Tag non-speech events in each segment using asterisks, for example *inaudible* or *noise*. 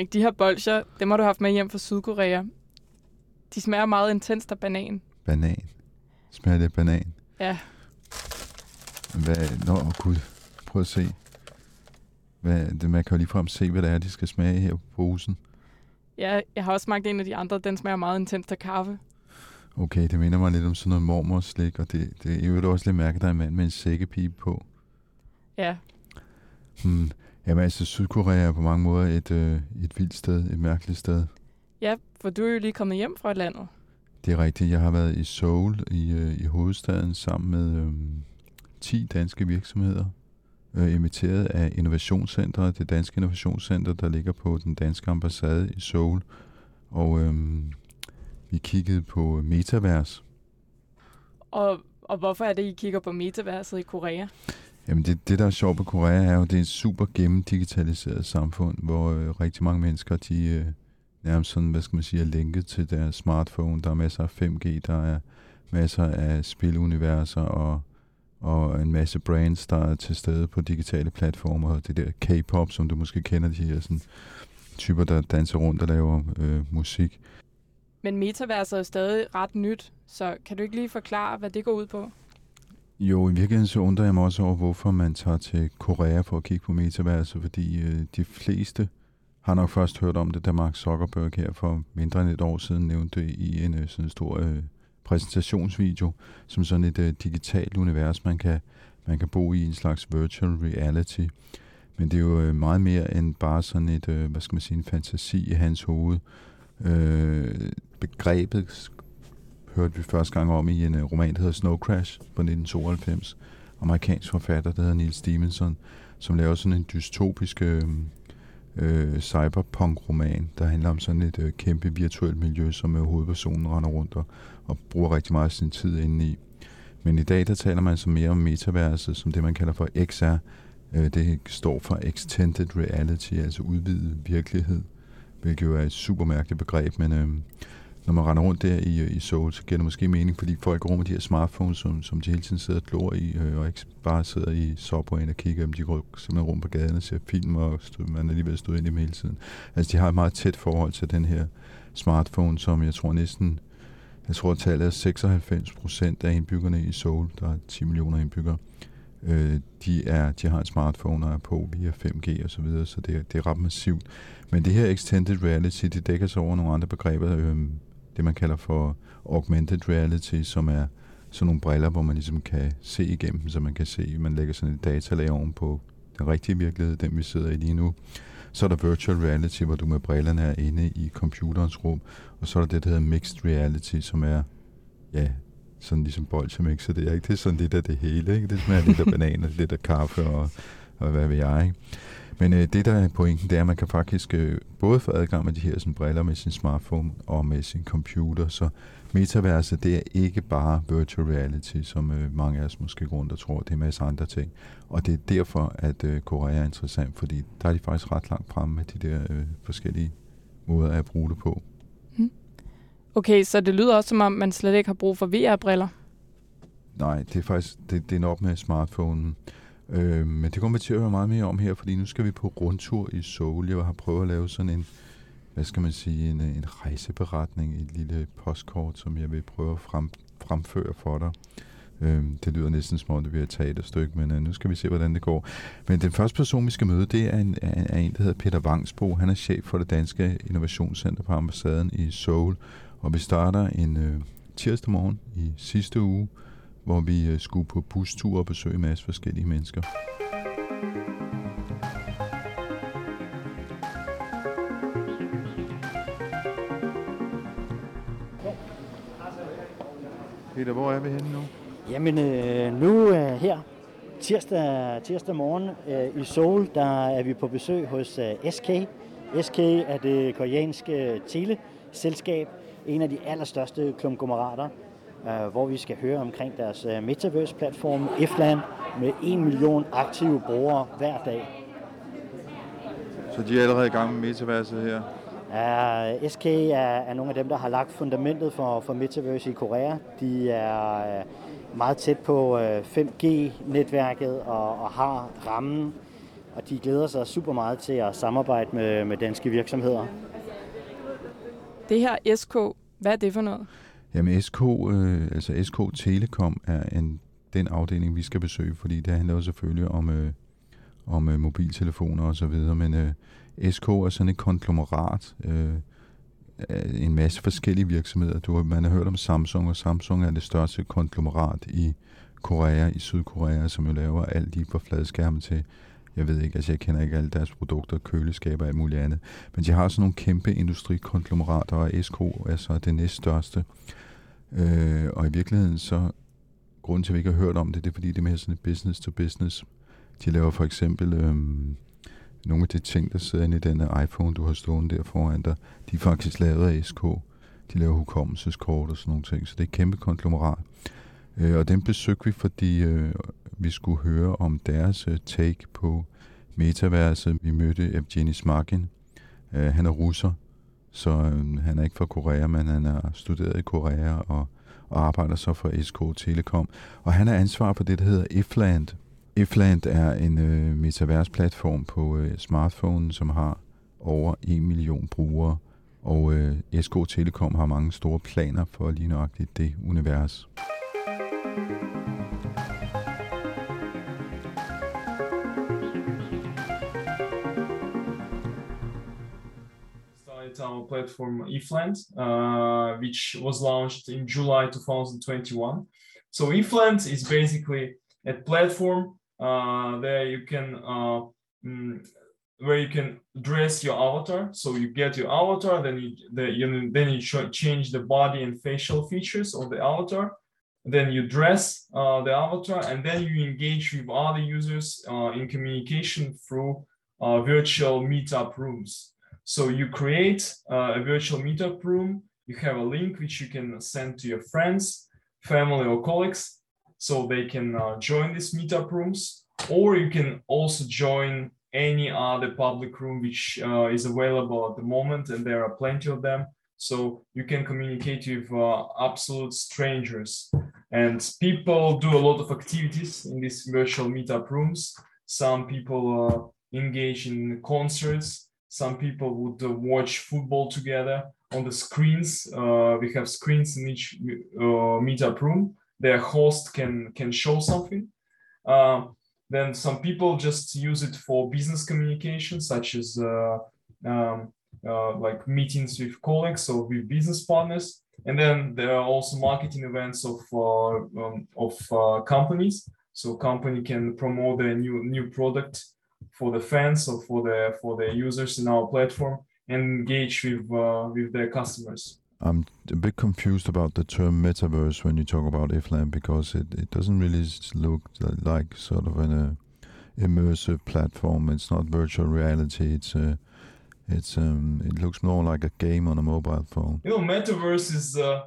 Henrik, de her bolcher, dem har du haft med hjem fra Sydkorea. De smager meget intenst af banan. Banan. Smager det af banan? Ja, Hvad? Nå, oh, gud. Prøv at se. Hvad, det, man kan jo ligefrem se, hvad det er, de skal smage her på posen. ja, jeg har også smagt en af de andre. Den smager meget intenst af kaffe. Okay, det minder mig lidt om sådan noget mormors slik, og det, det er jo også lidt mærke, at der er en mand med en sækkepipe på. Ja, Hmm. Jamen altså, Sydkorea er på mange måder et, øh, et vildt sted, et mærkeligt sted. ja, for du er jo lige kommet hjem fra landet. Det er rigtigt. Jeg har været i Seoul i, øh, i hovedstaden sammen med øh, 10 danske virksomheder. Øh, inviteret af Innovationscenteret, det danske innovationscenter, der ligger på den danske ambassade i Seoul. Og øh, vi kiggede på Metavers. Og, og hvorfor er det, I kigger på metaverset i Korea? Jamen det, det, der er sjovt på Korea, er jo, det er et super gennemdigitaliseret samfund, hvor øh, rigtig mange mennesker, de øh, nærmest sådan, hvad skal man sige, er linket til deres smartphone. Der er masser af 5G, der er masser af spiluniverser og, og en masse brands, der er til stede på digitale platformer. Det der K-pop, som du måske kender, de her sådan, typer, der danser rundt og laver øh, musik. Men metaverset er stadig ret nyt, så kan du ikke lige forklare, hvad det går ud på? Jo, i virkeligheden så undrer jeg mig også over, hvorfor man tager til Korea for at kigge på metaverset, fordi øh, de fleste har nok først hørt om det, da Mark Zuckerberg her for mindre end et år siden nævnte det i en øh, sådan stor øh, præsentationsvideo, som sådan et øh, digitalt univers, man kan, man kan bo i en slags virtual reality. Men det er jo øh, meget mere end bare sådan et, øh, hvad skal man sige, en fantasi i hans hoved. Øh, begrebet hørte vi første gang om i en øh, roman, der hedder Snow Crash på 1992. Amerikansk forfatter, der hedder Neil Stevenson, som laver sådan en dystopisk øh, øh, cyberpunk-roman, der handler om sådan et øh, kæmpe virtuelt miljø, som øh, hovedpersonen render rundt og, og bruger rigtig meget af sin tid inde i. Men i dag, der taler man så mere om metaverset, som det, man kalder for XR. Øh, det står for Extended Reality, altså udvidet virkelighed, hvilket jo er et super mærkeligt begreb, men øh, når man render rundt der i, øh, i Seoul, så giver det måske mening, fordi folk går med de her smartphones, som, som de hele tiden sidder og glor i, øh, og ikke bare sidder i subwayen og kigger, men de går simpelthen rundt på gaden og ser film, og stod, man er alligevel stået ind i dem hele tiden. Altså, de har et meget tæt forhold til den her smartphone, som jeg tror næsten, jeg tror tallet er 96 procent af indbyggerne i Seoul, der er 10 millioner indbyggere, øh, de, er, de har en smartphone og er på via 5G og så videre, så det, det er ret massivt. Men det her extended reality, det dækker sig over nogle andre begreber, øh, det man kalder for augmented reality, som er sådan nogle briller, hvor man ligesom kan se igennem, så man kan se, man lægger sådan et datalag oven på den rigtige virkelighed, den vi sidder i lige nu. Så er der virtual reality, hvor du med brillerne er inde i computerens rum, og så er der det, der hedder mixed reality, som er, ja, sådan ligesom bolsjemix, så det er ikke det er sådan lidt af det hele, ikke? Det smager lidt af *laughs* bananer, lidt af kaffe og, og hvad ved jeg, ikke? Men øh, det, der er pointen, det er, at man kan faktisk øh, både få adgang med de her sådan, briller med sin smartphone og med sin computer. Så metaverset, det er ikke bare virtual reality, som øh, mange af os måske går rundt og tror. Det er en masse andre ting. Og det er derfor, at øh, Korea er interessant, fordi der er de faktisk ret langt fremme med de der øh, forskellige måder at bruge det på. Okay, så det lyder også som om, man slet ikke har brug for VR-briller. Nej, det er faktisk det, det er nok med smartphonen. Øh, Øh, men det kommer vi til at høre meget mere om her, fordi nu skal vi på rundtur i Seoul. Jeg har prøvet at lave sådan en, hvad skal man sige, en, en rejseberetning, et lille postkort, som jeg vil prøve at frem, fremføre for dig. Øh, det lyder næsten som om, det bliver taget et teaterstykke, men øh, nu skal vi se, hvordan det går. Men den første person, vi skal møde, det er en, er en der hedder Peter Vangsbo. Han er chef for det danske innovationscenter på ambassaden i Seoul. Og vi starter en øh, tirsdag morgen i sidste uge, hvor vi øh, skulle på bustur og besøge en masse forskellige mennesker. Peter, hvor er vi henne nu? Jamen, øh, nu øh, her tirsdag, tirsdag morgen øh, i Seoul, der er vi på besøg hos øh, SK. SK er det koreanske teleselskab, en af de allerstørste konglomerater, øh, hvor vi skal høre omkring deres øh, metaverse-platform Efland med 1 million aktive brugere hver dag. Så de er allerede i gang med metaverset her? Uh, SK er, er nogle af dem, der har lagt fundamentet for, for Metaverse i Korea. De er uh, meget tæt på uh, 5G-netværket og, og har rammen, og de glæder sig super meget til at samarbejde med, med danske virksomheder. Det her SK, hvad er det for noget? Jamen SK, øh, altså SK Telekom er en, den afdeling, vi skal besøge, fordi det handler jo selvfølgelig om, øh, om øh, mobiltelefoner og så videre, men øh, SK er sådan et konglomerat øh, en masse forskellige virksomheder. Du, man har hørt om Samsung, og Samsung er det største konglomerat i Korea, i Sydkorea, som jo laver alt lige fra fladskærme til, jeg ved ikke, altså jeg kender ikke alle deres produkter, køleskaber og alt muligt andet. Men de har sådan nogle kæmpe industrikonglomerater, og SK er så det næststørste. Øh, og i virkeligheden så, grunden til, at vi ikke har hørt om det, det er fordi, det er mere sådan et business to business. De laver for eksempel øh, nogle af de ting, der sidder inde i den iPhone, du har stående der foran dig, de er faktisk lavet af SK. De laver hukommelseskort og sådan nogle ting, så det er et kæmpe konglomerat. Øh, og den besøgte vi, fordi øh, vi skulle høre om deres øh, take på metaverset. Vi mødte Evgeny Smakin. Øh, han er russer, så øh, han er ikke fra Korea, men han er studeret i Korea og, og arbejder så for SK Telekom. Og han er ansvar for det, der hedder Ifland, Ifland er en øh, platform på øh, smartphone, som har over 1 million brugere, og øh, SK Telekom har mange store planer for lige nøjagtigt det univers. Platform Ifland, uh, which was launched in July 2021. So Ifland is basically a platform uh, there you can uh, mm, where you can dress your avatar. So you get your avatar, then you, the, you then you change the body and facial features of the avatar. Then you dress uh, the avatar, and then you engage with other users uh, in communication through uh, virtual meetup rooms. So you create uh, a virtual meetup room. You have a link which you can send to your friends, family, or colleagues, so they can uh, join these meetup rooms, or you can also join any other public room which uh, is available at the moment, and there are plenty of them. So you can communicate with uh, absolute strangers. And people do a lot of activities in these virtual meetup rooms. Some people uh, engage in concerts. Some people would uh, watch football together on the screens. Uh, we have screens in each meetup room their host can can show something. Uh, then some people just use it for business communication, such as uh, um, uh, like meetings with colleagues or with business partners. And then there are also marketing events of uh, um, of uh, companies. So company can promote their new new product for the fans or for the for the users in our platform and engage with uh, with their customers. I'm a bit confused about the term metaverse when you talk about IFLAM because it, it doesn't really look like sort of an uh, immersive platform. It's not virtual reality. It's uh, it's um, it looks more like a game on a mobile phone. You know, metaverse is uh,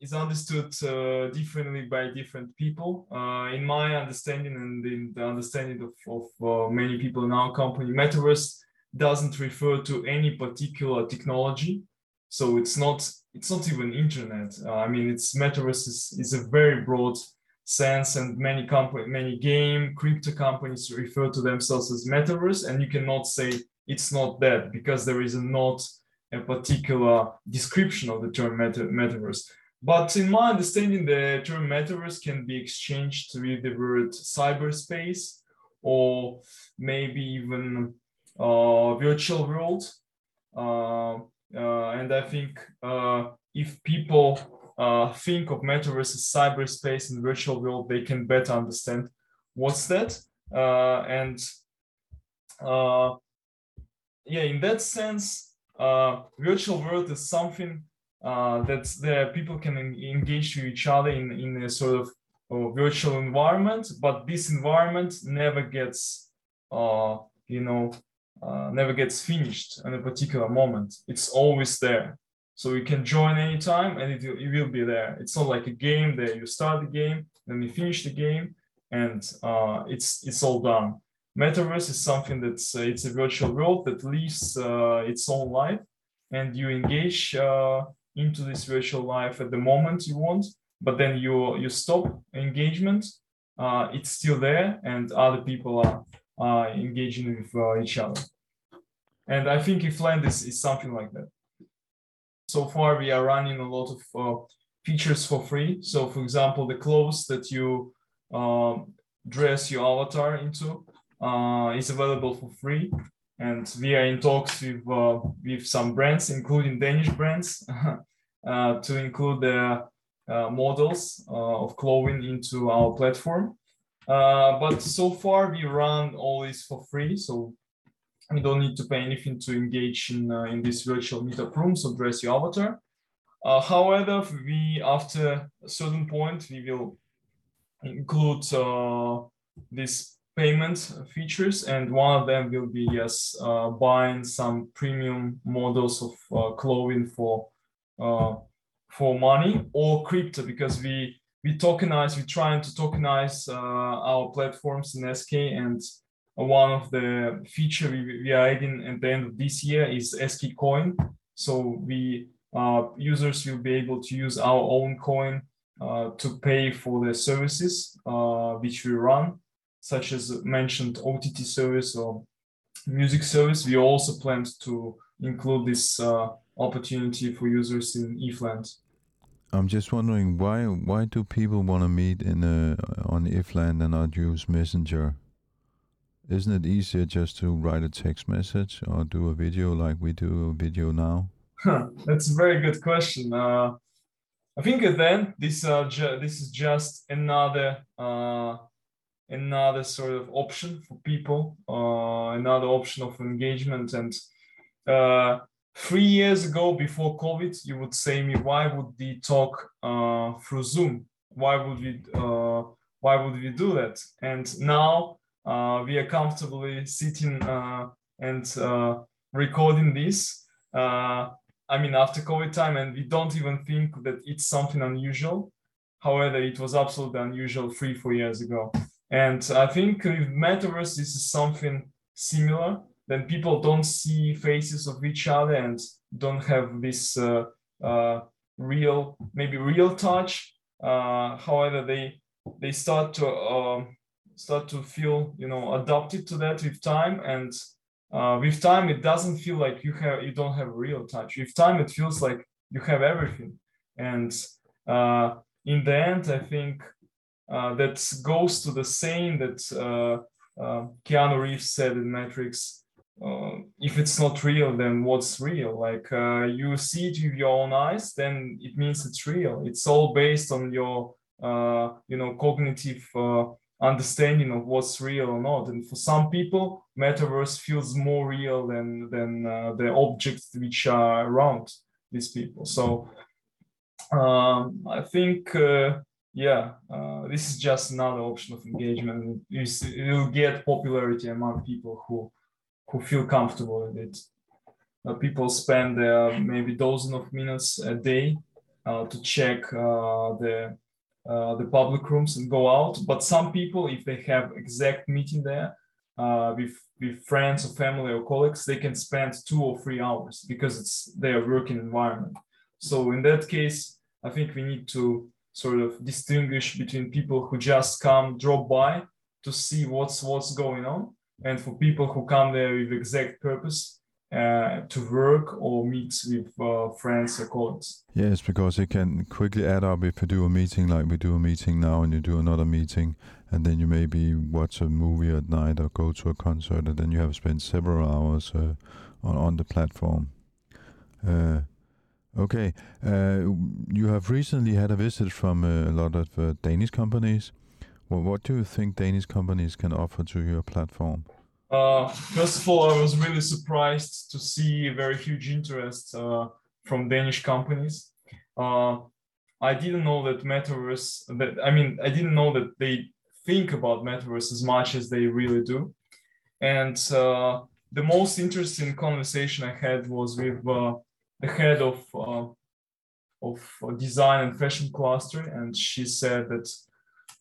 is understood uh, differently by different people. Uh, in my understanding and in the understanding of, of uh, many people in our company, metaverse doesn't refer to any particular technology so it's not it's not even internet. Uh, I mean, it's metaverse is, is a very broad sense, and many company, many game crypto companies refer to themselves as metaverse, and you cannot say it's not that because there is not a particular description of the term meta, metaverse. But in my understanding, the term metaverse can be exchanged with the word cyberspace or maybe even uh, virtual world. Uh, uh, and I think uh, if people uh, think of metaverse as cyberspace and virtual world, they can better understand what's that. Uh, and yeah, in that sense, virtual world is something uh, that the people can engage with each other in, in a sort of virtual environment, but this environment never gets, uh, you know, uh, never gets finished in a particular moment. It's always there. So you can join anytime and it will, it will be there. It's not like a game that you start the game, then you finish the game, and uh, it's it's all done. Metaverse is something that's it's a virtual world that lives its own life, and you engage into this virtual life at the moment you want, but then you you stop engagement. Uh, it's still there, and other people are uh, engaging with uh, each other. And I think Ifland is, is something like that. So far, we are running a lot of uh, features for free. So, for example, the clothes that you um, dress your avatar into uh, is available for free and we are in talks with uh, with some brands, including Danish brands, *laughs* uh, to include the uh, models uh, of clothing into our platform. Uh, but so far, we run all this for free, so we don't need to pay anything to engage in uh, in this virtual meetup room. So dress your avatar. however, we after a certain point we will include this payment features, and one of them will be yes, uh, buying some premium models of uh, clothing for uh, for money or crypto because we we tokenize. We're trying to tokenize uh, our platforms in SK, and one of the feature we, we are adding at the end of this year is SK Coin. So we uh, users will be able to use our own coin uh, to pay for the services which we run such as mentioned OTT service or music service, we also planned to include this uh, opportunity for users in eFland. I'm just wondering why why do people want to meet in uh, on eFland and not use Messenger? Isn't it easier just to write a text message or do a video like we do a video now? That's a very good question. Uh, I think then this uh, this is just another uh, another sort of option for people, uh, another option of engagement. And uh, three years ago, before COVID, you would say me, why would we talk uh, through Zoom? Why would we? Uh, why would we do that? And now uh, we are comfortably sitting uh, and recording this. I mean, after COVID time, and we don't even think that it's something unusual. However, it was absolutely unusual three, four years ago. And I think with metaverse, this is something similar. Then people don't see faces of each other and don't have this uh, uh, real, maybe real touch. Uh, however, they they start to um, start to feel, you know, adapted to that with time. And uh, with time, it doesn't feel like you have you don't have real touch. With time, it feels like you have everything. And uh, in the end, I think that goes to the saying that uh, uh, Keanu Reeves said in Matrix. Uh, if it's not real, then what's real? Like uh, you see it with your own eyes, then it means it's real. It's all based on your, uh, you know, cognitive understanding of what's real or not. And for some people, metaverse feels more real than than the objects which are around these people. So um, I think yeah, uh, this is just another option of engagement. It will get popularity among people who who feel comfortable with it. Uh, people spend uh, maybe dozen of minutes a day uh, to check uh, the uh, the public rooms and go out. But some people, if they have exact meeting there with with friends or family or colleagues, they can spend two or three hours because it's their working environment. So in that case, I think we need to sort of distinguish between people who just come drop by to see what's what's going on and for people who come there with exact purpose uh, to work or meet with uh, friends or colleagues. Yes, because it can quickly add up if you do a meeting like we do a meeting now and you do another meeting and then you maybe watch a movie at night or go to a concert and then you have spent several hours uh, on, on the platform. Okay, uh, you have recently had a visit from a lot of uh, Danish companies. Well, what do you think Danish companies can offer to your platform? Uh, first of all, I was really surprised to see very huge interest uh, from Danish companies. Uh, I didn't know that metaverse. That I mean, I didn't know that they think about metaverse as much as they really do. And uh, the most interesting conversation I had was with the head of uh, of design and fashion cluster, and she said that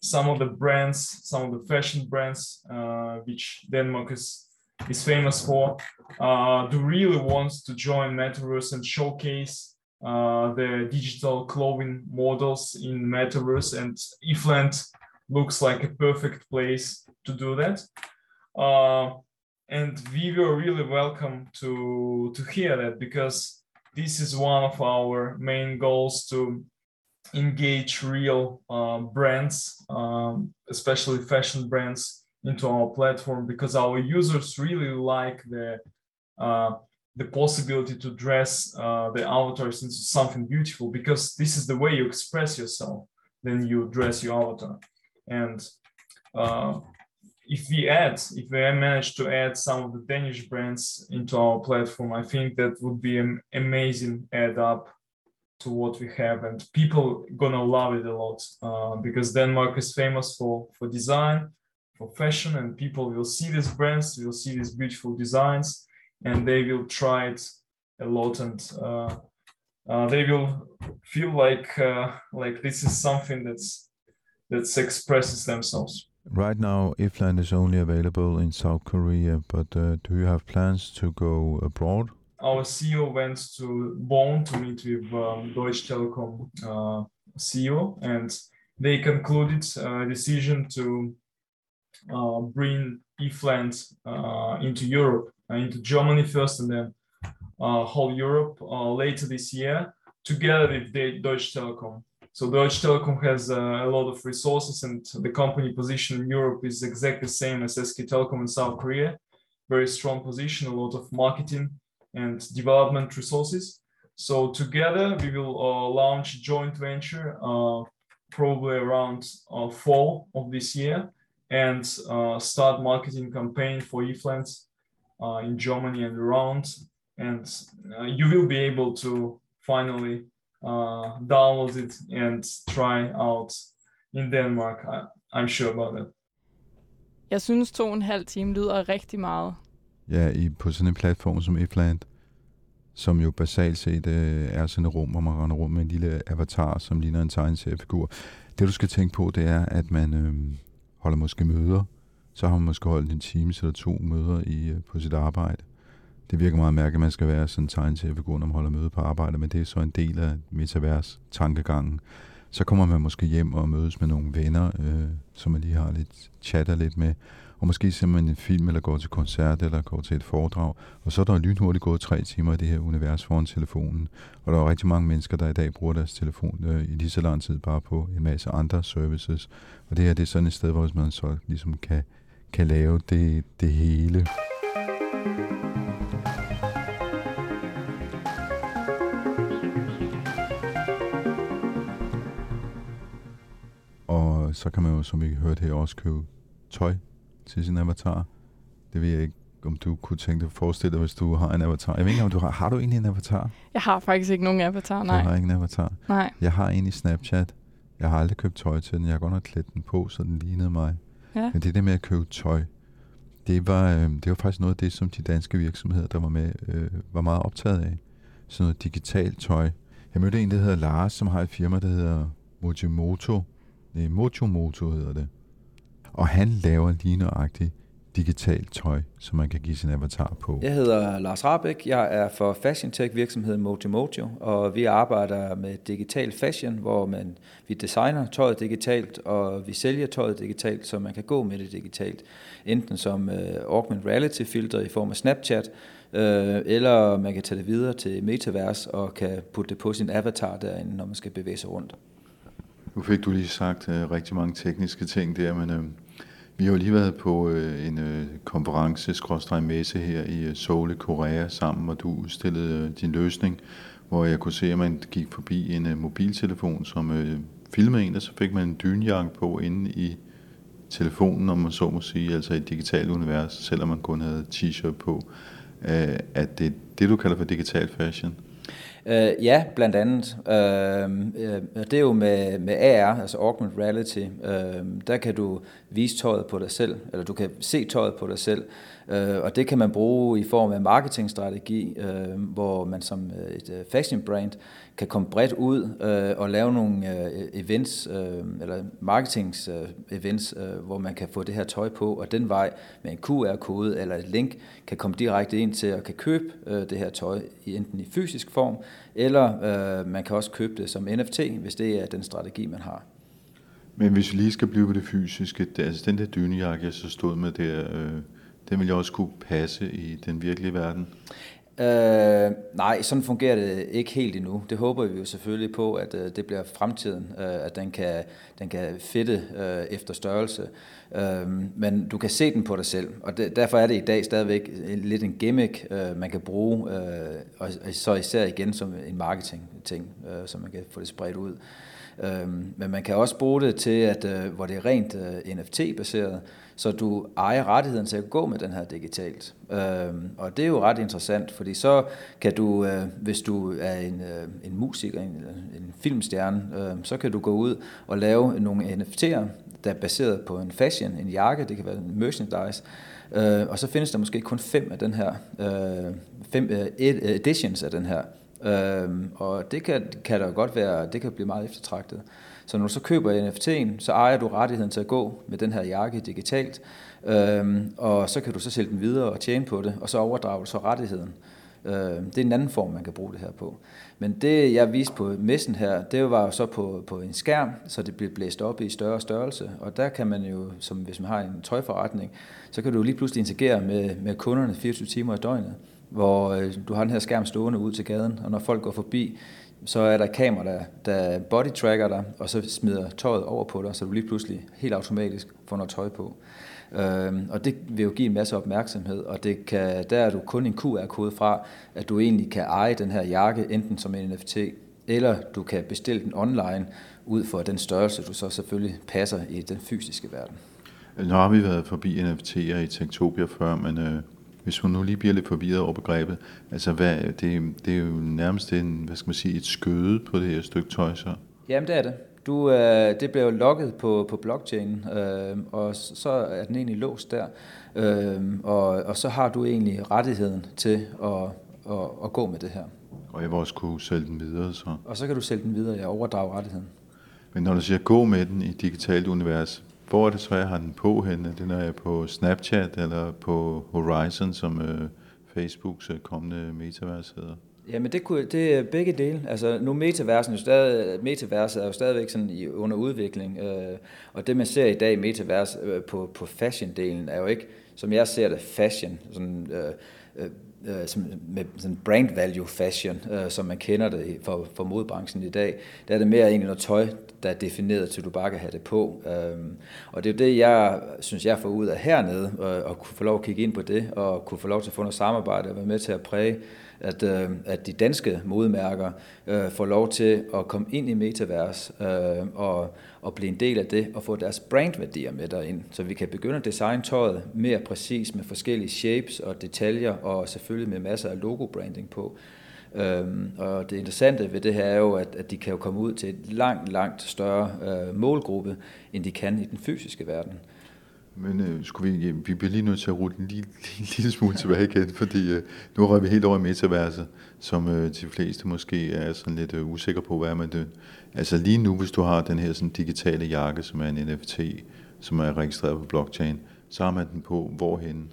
some of the brands, some of the fashion brands, uh, which Denmark is is famous for, uh, do really wants to join Metaverse and showcase uh, the digital clothing models in Metaverse. And Ifland looks like a perfect place to do that. Uh, and we were really welcome to to hear that because this is one of our main goals to engage real uh, brands, um, especially fashion brands, into our platform because our users really like the uh, the possibility to dress uh, the avatars into something beautiful because this is the way you express yourself. Then you dress your avatar, and uh, if we add, if we manage to add some of the Danish brands into our platform, I think that would be an amazing add up to what we have. And people gonna love it a lot uh, because denmark is famous for for design for fashion and people will see these brands will see these beautiful designs and they will try it a lot. And uh, uh, they will feel like uh, like this is something that's that expresses themselves right now ifland is only available in south korea but uh, do you have plans to go abroad our CEO went to Bonn to meet with um, Deutsche Telekom uh, CEO, and they concluded a decision to uh, bring eFland uh, into Europe, uh, into Germany first, and then uh, whole Europe uh, later this year, together with Deutsche Telekom. So Deutsche Telekom has a lot of resources, and the company position in Europe is exactly the same as SK Telecom in South Korea. Very strong position, a lot of marketing and development resources. So together we will uh, launch joint venture uh, probably around uh, fall of this year and uh, start marketing campaign for eFland uh, in Germany and around. And uh, you will be able to finally download it and try out in Denmark. I, I'm sure about that. Jeg synes, to og en halv time lyder rigtig meget. Ja, i, på sådan en platform som Ifland, som jo basalt set øh, er sådan et rum, hvor man render rundt med en lille avatar, som ligner en tegneseriefigur. Det du skal tænke på, det er, at man øh, holder måske møder. Så har man måske holdt en time eller to møder i, øh, på sit arbejde. Det virker meget mærkeligt, at man skal være sådan en tegneseriefigur, når man holder møde på arbejde, men det er så en del af metavers tankegangen. Så kommer man måske hjem og mødes med nogle venner, øh, som man lige har lidt chatter lidt med, og måske ser man en film, eller går til koncert, eller går til et foredrag, og så er der lynhurtigt gået tre timer i det her univers foran telefonen. Og der er rigtig mange mennesker, der i dag bruger deres telefon øh, i lige så lang tid bare på en masse andre services. Og det her det er sådan et sted, hvor man så ligesom kan, kan lave det, det hele. Så kan man jo, som vi hørte her, også købe tøj til sin avatar. Det ved jeg ikke, om du kunne tænke dig at forestille dig, hvis du har en avatar. Jeg ved ikke, om du har, har du egentlig en avatar? Jeg har faktisk ikke nogen avatar, nej. Du har ikke en avatar? Nej. Jeg har en i Snapchat. Jeg har aldrig købt tøj til den. Jeg har godt nok klædt den på, så den lignede mig. Ja. Men det der med at købe tøj, det var, øh, det var faktisk noget af det, som de danske virksomheder, der var med, øh, var meget optaget af. Sådan noget digitalt tøj. Jeg mødte en, der hedder Lars, som har et firma, der hedder Mojimoto. Nej, Mojomoto hedder det. Og han laver lige nøjagtigt digitalt tøj, som man kan give sin avatar på? Jeg hedder Lars Rabeck. Jeg er for fashion tech virksomheden Mojimojo, og vi arbejder med digital fashion, hvor man, vi designer tøjet digitalt, og vi sælger tøjet digitalt, så man kan gå med det digitalt. Enten som uh, augmented reality filter i form af Snapchat, uh, eller man kan tage det videre til Metaverse og kan putte det på sin avatar derinde, når man skal bevæge sig rundt. Nu fik du lige sagt uh, rigtig mange tekniske ting der, men uh, vi har jo lige været på uh, en uh, konference, messe her i uh, Seoul i Korea sammen, hvor du udstillede uh, din løsning, hvor jeg kunne se, at man gik forbi en uh, mobiltelefon, som uh, filmede en, og så fik man en dynjakke på inde i telefonen, om man så må sige, altså i et digitalt univers, selvom man kun havde t-shirt på. Uh, at det det, du kalder for digital fashion? Øh, ja, blandt andet. Øh, øh det er jo med, med AR, altså augmented reality. øh, der kan du vise tøjet på dig selv, eller du kan se tøjet på dig selv. Øh, og det kan man bruge i form af marketingstrategi, uh, hvor man som øh, et øh, fashion brand kan komme bredt ud og lave nogle events, eller marketings events hvor man kan få det her tøj på, og den vej med en QR-kode eller et link kan komme direkte ind til at kan købe det her tøj, enten i fysisk form, eller man kan også købe det som NFT, hvis det er den strategi, man har. Men hvis vi lige skal blive på det fysiske, det, altså den der dynejakke, jeg så stod med der, øh, den vil jo også kunne passe i den virkelige verden? Øh, nej, sådan fungerer det ikke helt endnu. Det håber vi jo selvfølgelig på, at øh, det bliver fremtiden, øh, at den kan, den kan fitte øh, efter størrelse. Øh, men du kan se den på dig selv, og de, derfor er det i dag stadigvæk øh, lidt en gimmick, øh, man kan bruge, øh, og, og så især igen som en marketing-ting, øh, så man kan få det spredt ud. Øh, men man kan også bruge det til, at øh, hvor det er rent øh, NFT-baseret, så du ejer rettigheden til at gå med den her digitalt. Øhm, og det er jo ret interessant, fordi så kan du, øh, hvis du er en, øh, en musiker, en, en filmstjerne, øh, så kan du gå ud og lave nogle NFT'er, der er baseret på en fashion, en jakke, det kan være en merchandise, øh, og så findes der måske kun fem af den her, øh, fem øh, editions af den her, øh, og det kan, kan der godt være, det kan blive meget eftertragtet. Så når du så køber NFT'en, så ejer du rettigheden til at gå med den her jakke digitalt, øh, og så kan du så sælge den videre og tjene på det, og så overdrager du så rettigheden. Øh, det er en anden form, man kan bruge det her på. Men det, jeg viste på messen her, det var jo så på, på en skærm, så det blev blæst op i større størrelse. Og der kan man jo, som hvis man har en tøjforretning, så kan du lige pludselig interagere med, med kunderne 24 timer i døgnet, hvor øh, du har den her skærm stående ud til gaden, og når folk går forbi, så er der kamera, der, der body tracker dig, og så smider tøjet over på dig, så du lige pludselig helt automatisk får noget tøj på. Øhm, og det vil jo give en masse opmærksomhed, og det kan, der er du kun en QR-kode fra, at du egentlig kan eje den her jakke, enten som en NFT, eller du kan bestille den online, ud for den størrelse, du så selvfølgelig passer i den fysiske verden. Nu har vi været forbi NFT'er i Tektopia før, men øh, hvis hun nu lige bliver lidt forvirret over begrebet, altså hvad, det, det er jo nærmest en, hvad skal man sige, et skøde på det her stykke tøj så? Jamen det er det. Du, øh, det bliver jo logget på, på blockchain, øh, og så er den egentlig låst der. Øh, og, og så har du egentlig rettigheden til at, at, at gå med det her. Og jeg vil også kunne sælge den videre så? Og så kan du sælge den videre, jeg overdrager rettigheden. Men når du siger gå med den i digitalt univers, hvor er det så, jeg har den på henne? Den er jeg på Snapchat eller på Horizon, som øh, Facebooks øh, kommende metavers hedder? Jamen det, kunne, det er begge dele. Altså nu metaversen er jo stadig, metaverset er jo stadigvæk sådan i, under udvikling, øh, og det man ser i dag i metavers øh, på, på fashion-delen er jo ikke, som jeg ser det, fashion, sådan, øh, øh, øh som, med sådan brand value fashion, øh, som man kender det for, for modbranchen i dag. Der er det mere egentlig noget tøj, der er defineret til, du bare kan have det på. Øh, og det er det, jeg synes, jeg får ud af hernede, øh, og kunne få lov at kigge ind på det, og kunne få lov til at få noget samarbejde og være med til at præge at, øh, at de danske modemærker øh, får lov til at komme ind i metavers øh, og, og blive en del af det og få deres brandværdier med derind, så vi kan begynde at designe tøjet mere præcis med forskellige shapes og detaljer og selvfølgelig med masser af logo-branding på. Øhm, og det interessante ved det her er jo, at, at de kan jo komme ud til et langt, langt større øh, målgruppe, end de kan i den fysiske verden. Men øh, skulle vi, vi bliver lige nødt til at rulle en lille, *laughs* lille, lille smule tilbage igen, fordi øh, nu rører vi helt over i metaverset, som øh, de fleste måske er sådan lidt øh, usikre på, hvad er man det. Altså lige nu, hvis du har den her sådan digitale jakke, som er en NFT, som er registreret på blockchain, så har man den på hvorhen?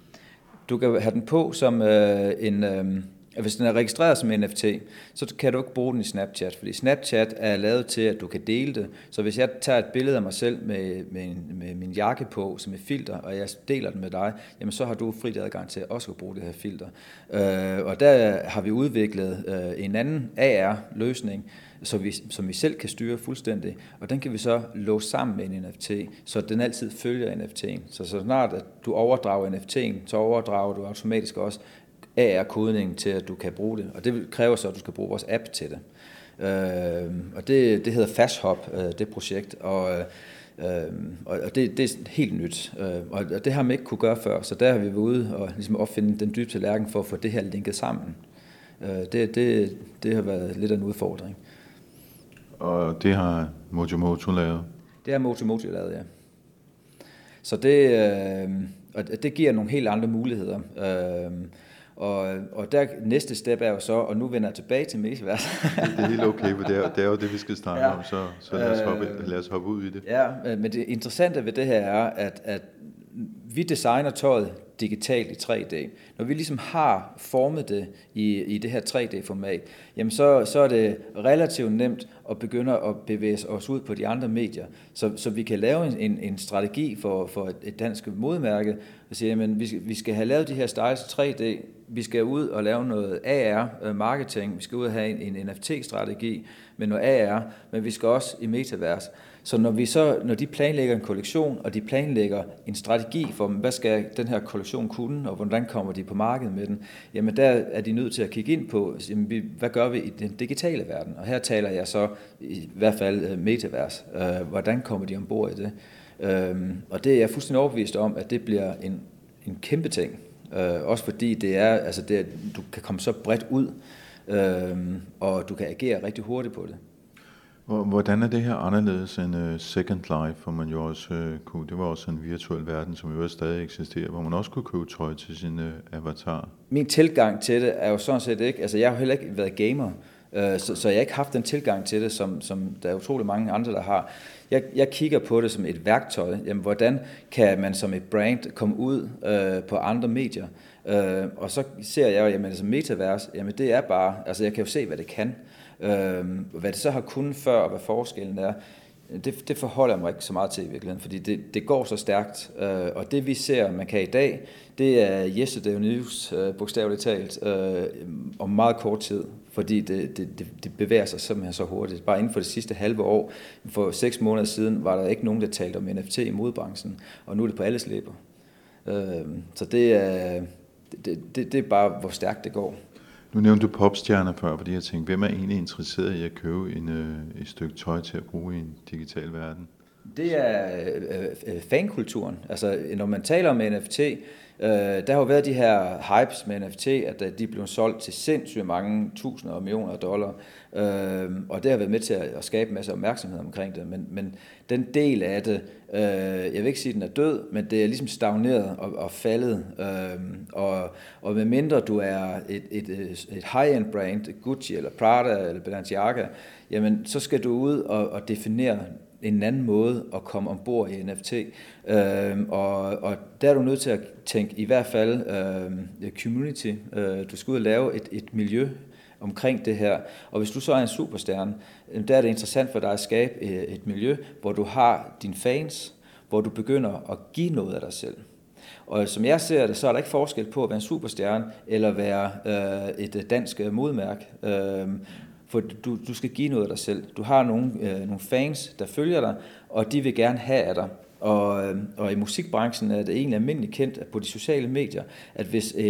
Du kan have den på som øh, en... Øh, hvis den er registreret som NFT, så kan du ikke bruge den i Snapchat, fordi Snapchat er lavet til, at du kan dele det. Så hvis jeg tager et billede af mig selv med, med, med min jakke på som et filter, og jeg deler den med dig, jamen så har du fri adgang til også at bruge det her filter. Øh, og der har vi udviklet øh, en anden AR-løsning, så vi, som vi selv kan styre fuldstændig, og den kan vi så låse sammen med en NFT, så den altid følger NFT'en. Så så snart at du overdrager NFT'en, så overdrager du automatisk også AR-kodningen til, at du kan bruge det. Og det kræver så, at du skal bruge vores app til det. Øh, og det, det hedder FastHop, øh, det projekt, og, øh, og det, det er helt nyt. Øh, og det har man ikke kunne gøre før, så der har vi været ude og ligesom opfinde den dybe tallerken for at få det her linket sammen. Øh, det, det, det har været lidt af en udfordring. Og det har Mojimoto lavet? Det har Mojimoto lavet, ja. Så det, øh, og det giver nogle helt andre muligheder. Øh, og, og der næste step er jo så, og nu vender jeg tilbage til metaverse. det, det er helt okay, for det er, det er jo det, vi skal snakke ja. om, så, så lad, os hoppe, øh, lad os hoppe ud i det. Ja, men det interessante ved det her er, at, at vi designer tøjet digitalt i 3D. Når vi ligesom har formet det i, i det her 3D-format, jamen så, så er det relativt nemt at begynde at bevæge os ud på de andre medier, så, så vi kan lave en, en strategi for, for et, et dansk modmærke, og sige, at vi, vi skal have lavet de her styles 3D, vi skal ud og lave noget AR-marketing, øh, vi skal ud og have en, en NFT-strategi med noget AR, men vi skal også i metavers. Så når, vi så, når de planlægger en kollektion, og de planlægger en strategi for, hvad skal den her kollektion kunne, og hvordan kommer de på markedet med den, jamen der er de nødt til at kigge ind på, jamen, hvad gør vi i den digitale verden? Og her taler jeg så i hvert fald øh, metavers. Øh, hvordan kommer de ombord i det? Øhm, og det er jeg fuldstændig overbevist om, at det bliver en, en kæmpe ting. Øh, også fordi det er, altså det, du kan komme så bredt ud, og du kan agere rigtig hurtigt på det. Hvordan er det her anderledes end uh, Second Life, hvor man jo også uh, kunne, det var også en virtuel verden, som jo stadig eksisterer, hvor man også kunne købe tøj til sin uh, avatar? Min tilgang til det er jo sådan set ikke, altså jeg har heller ikke været gamer, Øh, så, så jeg har ikke haft den tilgang til det, som, som der er utrolig mange andre, der har. Jeg, jeg kigger på det som et værktøj. Jamen, hvordan kan man som et brand komme ud øh, på andre medier? Øh, og så ser jeg jo, jamen, altså metavers, jamen det er bare, altså jeg kan jo se, hvad det kan. Øh, hvad det så har kunnet før, og hvad forskellen er, det, det forholder jeg mig ikke så meget til i virkeligheden, fordi det, det går så stærkt. Øh, og det vi ser, man kan i dag, det er yesterday news, øh, bogstaveligt talt, øh, om meget kort tid, fordi det, det, det, det bevæger sig simpelthen så hurtigt. Bare inden for det sidste halve år, for seks måneder siden, var der ikke nogen, der talte om NFT i modbranchen, og nu er det på alles læber. Øh, så det er, det, det, det er bare, hvor stærkt det går. Nu nævnte du popstjerner før, fordi jeg tænkte, hvem er egentlig interesseret i at købe en, øh, et stykke tøj til at bruge i en digital verden? Det er øh, øh, fankulturen. Altså, når man taler om NFT, øh, der har jo været de her hypes med NFT, at øh, de blev solgt til sindssygt mange tusinder og millioner af dollar. Øh, og det har været med til at, skabe en masse opmærksomhed omkring det. Men, men den del af det, øh, jeg vil ikke sige, at den er død, men det er ligesom stagneret og, og faldet. Øh, og, og med mindre du er et, et, øh, et high-end brand, Gucci eller Prada eller Balenciaga, jamen så skal du ud og, og definere en anden måde at komme ombord i NFT. Øh, og, og der er du nødt til at tænke i hvert fald øh, community. Øh, du skal ud og lave et, et miljø, omkring det her. Og hvis du så er en superstjerne, øhm, der er det interessant for dig at skabe øh, et miljø, hvor du har dine fans, hvor du begynder at give noget af dig selv. Og som jeg ser det, så er der ikke forskel på at være en superstjerne eller være øh, et øh, dansk modmærk. Øh, for du, du skal give noget af dig selv. Du har nogle, øh, nogle fans, der følger dig, og de vil gerne have af dig. Og, øh, og i musikbranchen er det egentlig almindeligt kendt på de sociale medier, at hvis øh,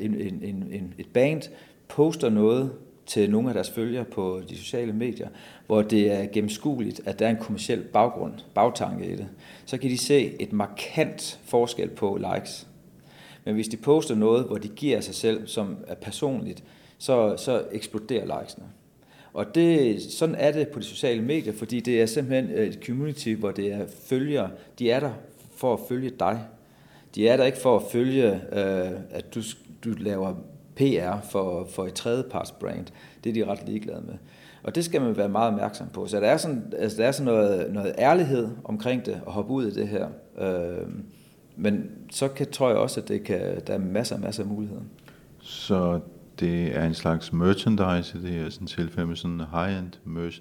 en, en, en, et band poster noget til nogle af deres følgere på de sociale medier, hvor det er gennemskueligt, at der er en kommersiel baggrund, bagtanke i det, så kan de se et markant forskel på likes. Men hvis de poster noget, hvor de giver sig selv, som er personligt, så, så eksploderer likesene. Og det, sådan er det på de sociale medier, fordi det er simpelthen øh, et community, hvor det er følgere. De er der for at følge dig. De er der ikke for at følge, øh, at du, du laver PR for, for et tredjeparts brand. Det er de ret ligeglade med. Og det skal man være meget opmærksom på. Så der er sådan, altså der er sådan noget, noget ærlighed omkring det, at hoppe ud i det her. Øh, men så kan, tror jeg også, at det kan, der er masser og masser af muligheder. Så det er en slags merchandise i det her sådan tilfælde med sådan high-end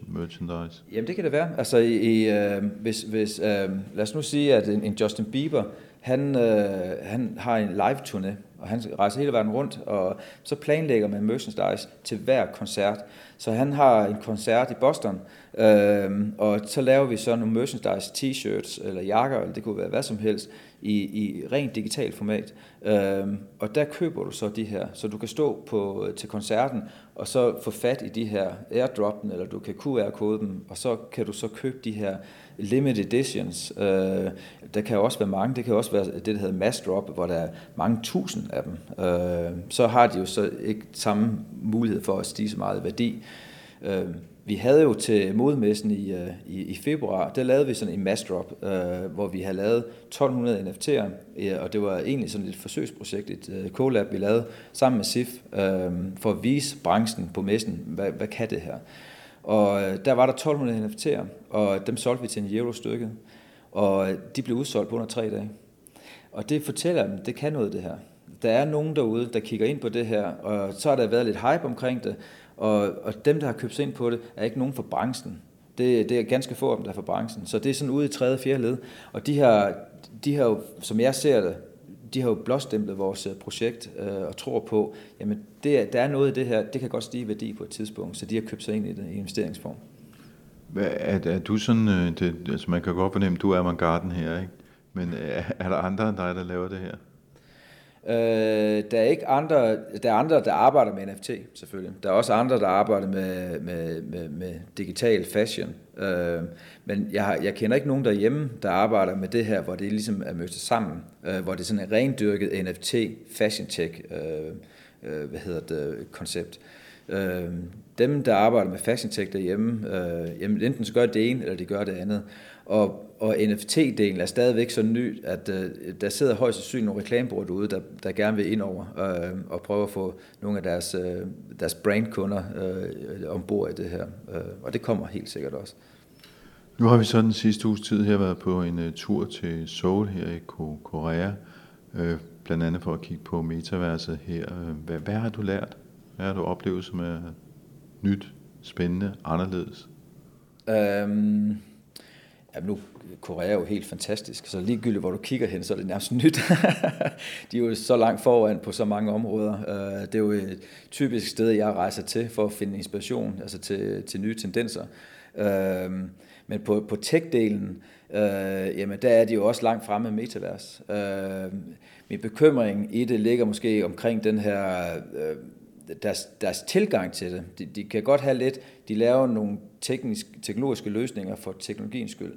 merchandise? Jamen det kan det være. Altså i, i, øh, hvis, hvis, øh, lad os nu sige, at en, en Justin Bieber, han, øh, han har en live-turné, og han rejser hele verden rundt, og så planlægger man merchandise til hver koncert. Så han har en koncert i Boston, øh, og så laver vi så nogle merchandise t-shirts, eller jakker, eller det kunne være hvad som helst, i, i rent digitalt format. Øh, og der køber du så de her, så du kan stå på, til koncerten, og så få fat i de her airdroppen, eller du kan QR-kode dem, og så kan du så købe de her limited editions. Øh, der kan også være mange, det kan også være det, der hedder mass drop, hvor der er mange tusind af dem. Øh, så har de jo så ikke samme mulighed for at stige så meget i værdi. Øh, vi havde jo til modmessen i, øh, i, i februar, der lavede vi sådan en mass drop, øh, hvor vi havde lavet 1200 NFT'er, øh, og det var egentlig sådan et forsøgsprojekt, et øh, collab, vi lavede sammen med SIF, øh, for at vise branchen på messen, hvad, hvad kan det her? Og øh, der var der 1200 NFT'er, og dem solgte vi til en euro stykket, og øh, de blev udsolgt på under tre dage. Og det fortæller dem, det kan noget det her. Der er nogen derude, der kigger ind på det her, og så har der været lidt hype omkring det, og, og dem, der har købt sig ind på det, er ikke nogen fra branchen. Det, det er ganske få af dem, der er fra branchen. Så det er sådan ude i tredje og fjerde led. Og de har, de har jo, som jeg ser det, de har jo blåstemplet vores øh, projekt øh, og tror på, jamen det, der er noget i det her, det kan godt stige i værdi på et tidspunkt, så de har købt sig ind i den investeringsform. Hvad, er, er du sådan, øh, det, altså man kan godt fornemme, du er avantgarden her, ikke? Men øh, er, er der andre end dig, der laver det her? Øh, der er ikke andre, der er andre, der arbejder med NFT, selvfølgelig. Der er også andre, der arbejder med, med, med, med digital fashion. Øh, men jeg, har, jeg kender ikke nogen derhjemme, der arbejder med det her, hvor det ligesom er mødt sammen. Øh, hvor det er sådan en rendyrket NFT fashion tech, øh, øh, hvad hedder det, koncept. Øh, dem, der arbejder med fashion tech derhjemme, øh, jamen, enten så gør det ene, eller de gør det andet. Og, og NFT-delen er stadigvæk så ny, at øh, der sidder højst sandsynligt nogle reklamebureauer derude, der, der gerne vil ind over øh, og prøve at få nogle af deres, øh, deres brandkunder øh, ombord i det her. Øh, og det kommer helt sikkert også. Nu har vi så den sidste uges tid her været på en uh, tur til Seoul her i Korea, øh, blandt andet for at kigge på metaverset her. Hvad, hvad har du lært? Hvad har du oplevet som er nyt, spændende, anderledes? Um Jamen nu, Korea er jo helt fantastisk, så ligegyldigt hvor du kigger hen, så er det nærmest nyt. *laughs* de er jo så langt foran på så mange områder. Øh, det er jo et typisk sted, jeg rejser til for at finde inspiration, altså til, til nye tendenser. Øh, men på, på tech-delen, øh, jamen der er de jo også langt fremme med metavers. Øh, min bekymring i det ligger måske omkring den her deres, deres tilgang til det. De, de kan godt have lidt, de laver nogle teknisk, teknologiske løsninger for teknologiens skyld,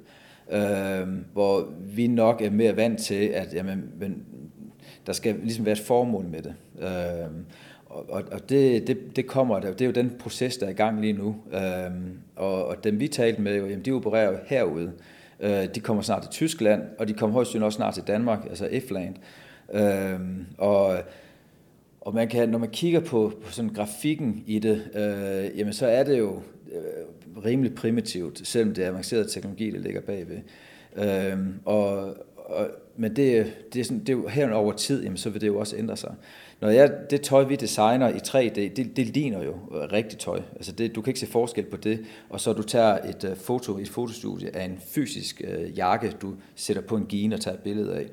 øh, hvor vi nok er mere vant til, at jamen, men, der skal ligesom være et formål med det. Øh, og og det, det, det kommer der, det er jo den proces, der er i gang lige nu. Øh, og, og dem vi talte med, jamen, de opererer jo herude. Øh, de kommer snart til Tyskland, og de kommer højst også snart til Danmark, altså F-land. Øh, og og man kan, når man kigger på, på sådan grafikken i det, øh, jamen så er det jo øh, rimelig primitivt, selvom det er avanceret teknologi, der ligger bagved. Øh, og, og, men det, det, er sådan, det er jo her over tid, jamen, så vil det jo også ændre sig. Når jeg, det tøj, vi designer i 3D, det, det ligner jo øh, rigtigt tøj. Altså det, du kan ikke se forskel på det, og så du tager et uh, foto i et fotostudie af en fysisk uh, jakke, du sætter på en gine og tager et billede af.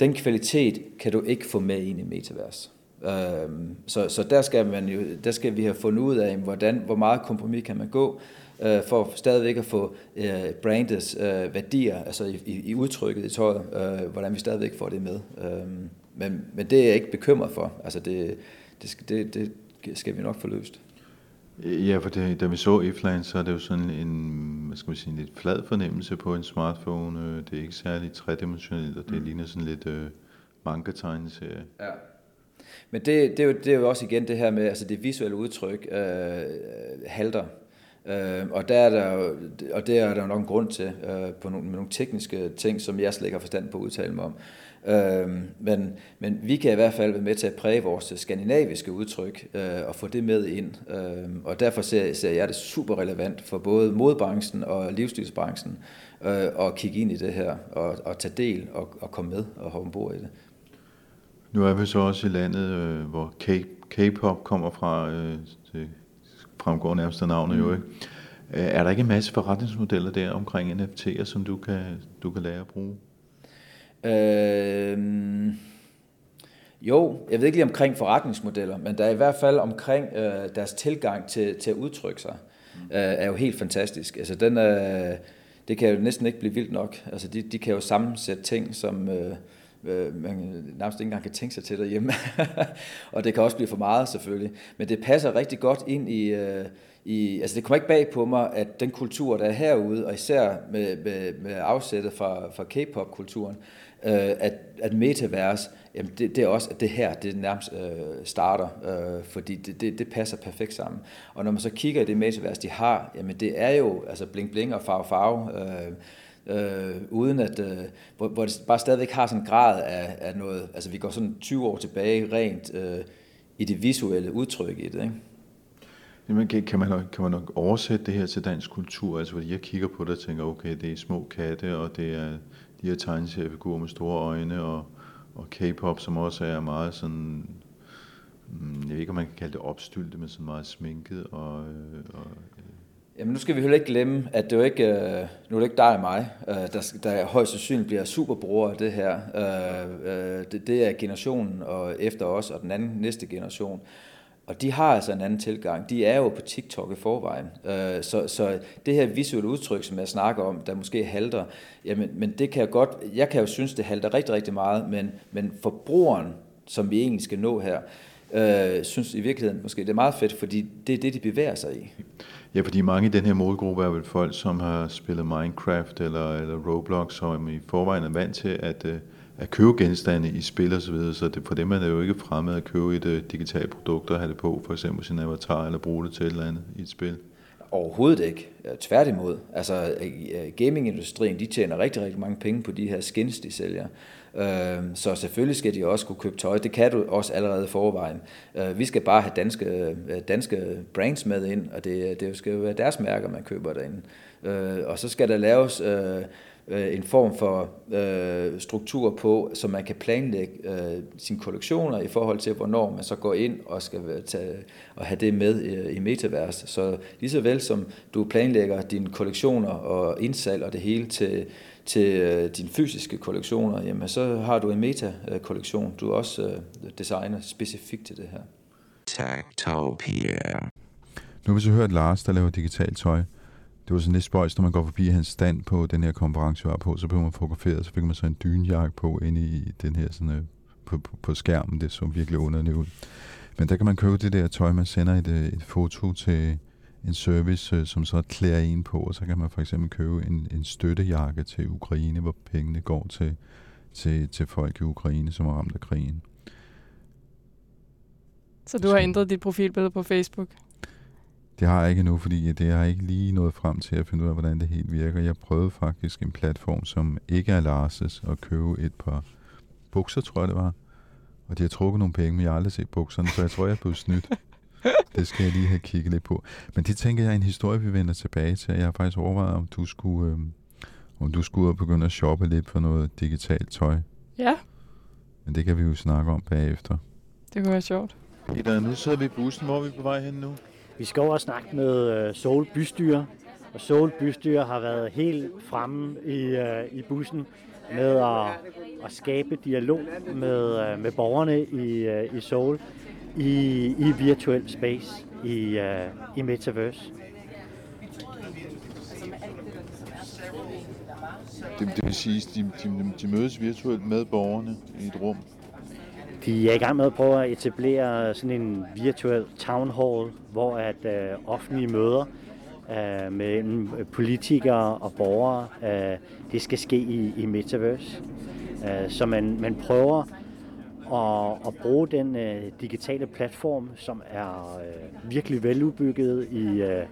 Den kvalitet kan du ikke få med ind i metavers. Øhm, så, så der skal man jo, der skal vi have fundet ud af, hvordan, hvor meget kompromis kan man gå, øh, for stadigvæk at få øh, brandets øh, værdier, altså i, i, i udtrykket i tøjet, øh, hvordan vi stadigvæk får det med. Øhm, men, men det er jeg ikke bekymret for. Altså det, det, skal, det, det skal vi nok få løst. Ja, for det, da vi så Ifland, så er det jo sådan en, hvad skal man sige, en lidt flad fornemmelse på en smartphone. Det er ikke særlig tredimensionelt, og det mm. ligner sådan lidt øh, manga-tegneserie. Ja. Men det, det, er jo, det er jo også igen det her med, altså det visuelle udtryk øh, halter. Øh, og, der er der, og det er der nok en grund til, øh, på nogle, med nogle tekniske ting, som jeg slet ikke har forstand på at udtale mig om. Øh, men, men vi kan i hvert fald være med til at præge vores skandinaviske udtryk øh, og få det med ind. Øh, og derfor ser, ser jeg det super relevant for både modbranchen og livsstilsbranchen øh, at kigge ind i det her og, og tage del og, og komme med og hoppe ombord i det. Nu er vi så også i landet, øh, hvor K-pop kommer fra, øh, det fremgår nærmest af navnet mm. jo, ikke? Øh, er der ikke en masse forretningsmodeller der omkring NFT'er, som du kan, du kan lære at bruge? Øh, jo, jeg ved ikke lige omkring forretningsmodeller, men der er i hvert fald omkring øh, deres tilgang til, til at udtrykke sig, øh, er jo helt fantastisk. Altså den, øh, det kan jo næsten ikke blive vildt nok. Altså de, de kan jo sammensætte ting, som øh, øh, man nærmest ikke engang kan tænke sig til derhjemme. *laughs* og det kan også blive for meget selvfølgelig. Men det passer rigtig godt ind i... Øh, i, altså det kommer ikke bag på mig, at den kultur, der er herude, og især med, med, med afsættet fra, fra K-pop-kulturen, øh, at, at metavers, jamen det, det er også at det her, det nærmest øh, starter, øh, fordi det, det, det passer perfekt sammen. Og når man så kigger i det metavers, de har, jamen det er jo altså bling bling og farve farve, øh, øh, uden at, øh, hvor, hvor det bare stadigvæk har sådan en grad af, af noget, altså vi går sådan 20 år tilbage rent øh, i det visuelle udtryk i det, ikke? Jamen, kan, kan, man nok, kan man nok oversætte det her til dansk kultur? Altså, fordi jeg kigger på det og tænker, okay, det er små katte, og det er de her tegneseriefigurer med store øjne, og, og K-pop, som også er meget sådan, mm, jeg ved ikke, om man kan kalde det opstyltet, men sådan meget sminket. Og, øh, og, Jamen nu skal vi heller ikke glemme, at det er jo ikke, øh, nu er det ikke dig og mig, øh, der, der højst sandsynligt bliver superbrugere af det her. Øh, øh, det, det er generationen og efter os og den anden næste generation. Og de har altså en anden tilgang. De er jo på TikTok i forvejen. Øh, så, så det her visuelle udtryk, som jeg snakker om, der måske halter, jamen, men det kan jeg godt, jeg kan jo synes, det halter rigtig, rigtig meget, men, men forbrugeren, som vi egentlig skal nå her, øh, synes i virkeligheden måske, det er meget fedt, fordi det er det, de bevæger sig i. Ja, fordi mange i den her målgruppe er vel folk, som har spillet Minecraft eller, eller Roblox, som i forvejen er vant til at, øh, at købe genstande i spil og så videre, så det, for dem er det jo ikke fremmed at købe et uh, digitalt produkt og have det på, for eksempel sin avatar, eller bruge det til et eller andet i et spil. Overhovedet ikke. Tværtimod. Altså, øh, øh, gamingindustrien, de tjener rigtig, rigtig mange penge på de her skins, de sælger. Øhm, så selvfølgelig skal de også kunne købe tøj. Det kan du også allerede forvejen. Øh, vi skal bare have danske, øh, danske brands med ind, og det, det skal jo være deres mærker, man køber derinde. Øh, og så skal der laves en form for øh, struktur på, så man kan planlægge øh, sine kollektioner i forhold til, hvornår man så går ind og skal tage, og have det med øh, i metavers. Så lige så vel som du planlægger dine kollektioner og indsalg og det hele til, til øh, dine fysiske kollektioner, jamen så har du en meta-kollektion, du også øh, designer specifikt til det her. Techtopia. Nu har vi så hørt Lars, der laver digitalt tøj det var sådan lidt spøjs, når man går forbi hans stand på den her konference, var på, så blev man fotograferet, så fik man så en dynjakke på inde i den her sådan, øh, på, på, på skærmen. Det så virkelig underligt ud. Men der kan man købe det der tøj, man sender et, et foto til en service, øh, som så klæder en på, og så kan man for eksempel købe en, en støttejakke til Ukraine, hvor pengene går til, til, til folk i Ukraine, som er ramt af krigen. Så du har ændret dit profilbillede på Facebook? Det har jeg ikke endnu, fordi det har ikke lige nået frem til at finde ud af, hvordan det helt virker. Jeg prøvede faktisk en platform, som ikke er Lars' at købe et par bukser, tror jeg det var. Og de har trukket nogle penge, men jeg har aldrig set bukserne, så jeg tror, jeg blev snydt. *laughs* Det skal jeg lige have kigget lidt på. Men det tænker jeg er en historie, vi vender tilbage til. Jeg har faktisk overvejet, om du skulle, øh, om du skulle begynde at shoppe lidt for noget digitalt tøj. Ja. Men det kan vi jo snakke om bagefter. Det kunne være sjovt. Peter, nu sidder vi i bussen. Hvor er vi på vej hen nu? Vi skal over og snakke med uh, Seoul Bystyre, og Seoul Bystyre har været helt fremme i, uh, i bussen med at, at skabe dialog med, uh, med borgerne i, uh, i Seoul i, i virtuel space, i, uh, i Metaverse. Det, det vil sige, de, de, de mødes virtuelt med borgerne i et rum, de er i gang med at prøve at etablere sådan en virtuel town hall, hvor at øh, offentlige møder øh, med politikere og borgere, øh, det skal ske i, i Metaverse. Øh, så man, man prøver og, og bruge den øh, digitale platform, som er øh, virkelig veludbygget i, øh,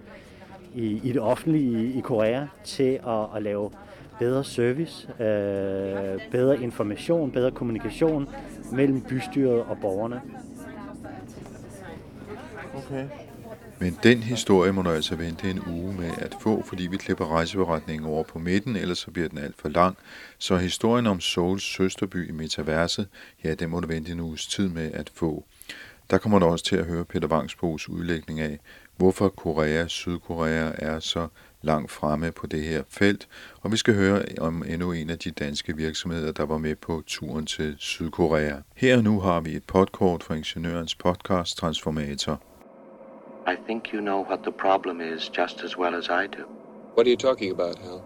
i, i det offentlige i, i Korea til at, at lave bedre service, øh, bedre information, bedre kommunikation mellem bystyret og borgerne. Okay. Men den historie må du altså vente en uge med at få, fordi vi klipper rejseberetningen over på midten, ellers så bliver den alt for lang. Så historien om Souls søsterby i metaverset, ja, den må du vente en uges tid med at få. Der kommer du også til at høre Peter Vangsbos udlægning af, hvorfor Korea, Sydkorea er så langt fremme på det her felt, og vi skal høre om endnu en af de danske virksomheder, der var med på turen til Sydkorea. Her og nu har vi et podkort fra Ingeniørens podcast Transformator. I think you know what the problem is just as well as I do. What are you talking about, Hal?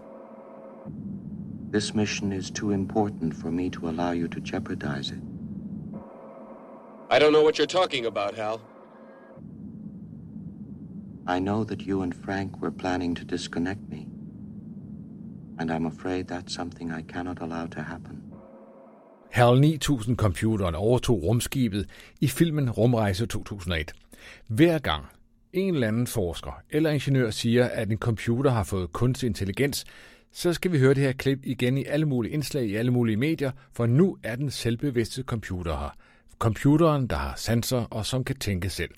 This mission is too important for me to allow you to jeopardize it. I don't know what you're talking about, Hal. I know that you and Frank were planning to disconnect me. And I'm afraid that's something I cannot allow to happen. HAL 9000-computeren overtog rumskibet i filmen Rumrejse 2001. Hver gang en eller anden forsker eller ingeniør siger, at en computer har fået kunstig intelligens, så skal vi høre det her klip igen i alle mulige indslag i alle mulige medier, for nu er den selvbevidste computer her. Computeren, der har sanser og som kan tænke selv.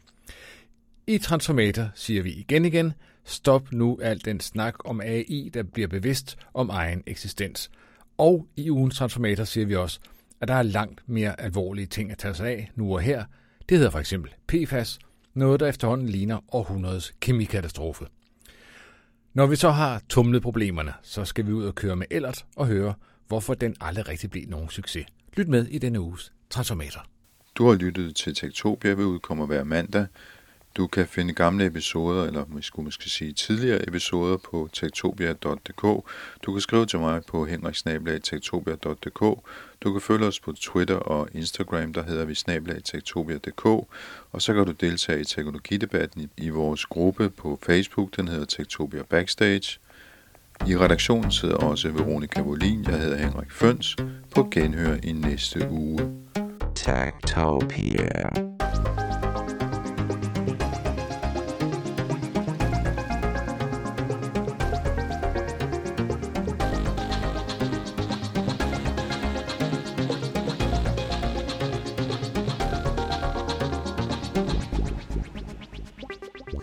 I Transformator siger vi igen igen, stop nu al den snak om AI, der bliver bevidst om egen eksistens. Og i ugens Transformator siger vi også, at der er langt mere alvorlige ting at tage sig af nu og her. Det hedder for eksempel PFAS, noget der efterhånden ligner århundredes kemikatastrofe. Når vi så har tumlet problemerne, så skal vi ud og køre med Ellert og høre, hvorfor den aldrig rigtig blev nogen succes. Lyt med i denne uges Transformator. Du har lyttet til Tektopia, vi udkommer hver mandag. Du kan finde gamle episoder, eller vi skulle måske sige tidligere episoder på tektopia.dk. Du kan skrive til mig på henriksnablag.tektopia.dk. Du kan følge os på Twitter og Instagram, der hedder vi snablag.tektopia.dk. Og så kan du deltage i teknologidebatten i vores gruppe på Facebook, den hedder Tektopia Backstage. I redaktionen sidder også Veronika Volin, jeg hedder Henrik Føns, på genhør i næste uge. Tektopia.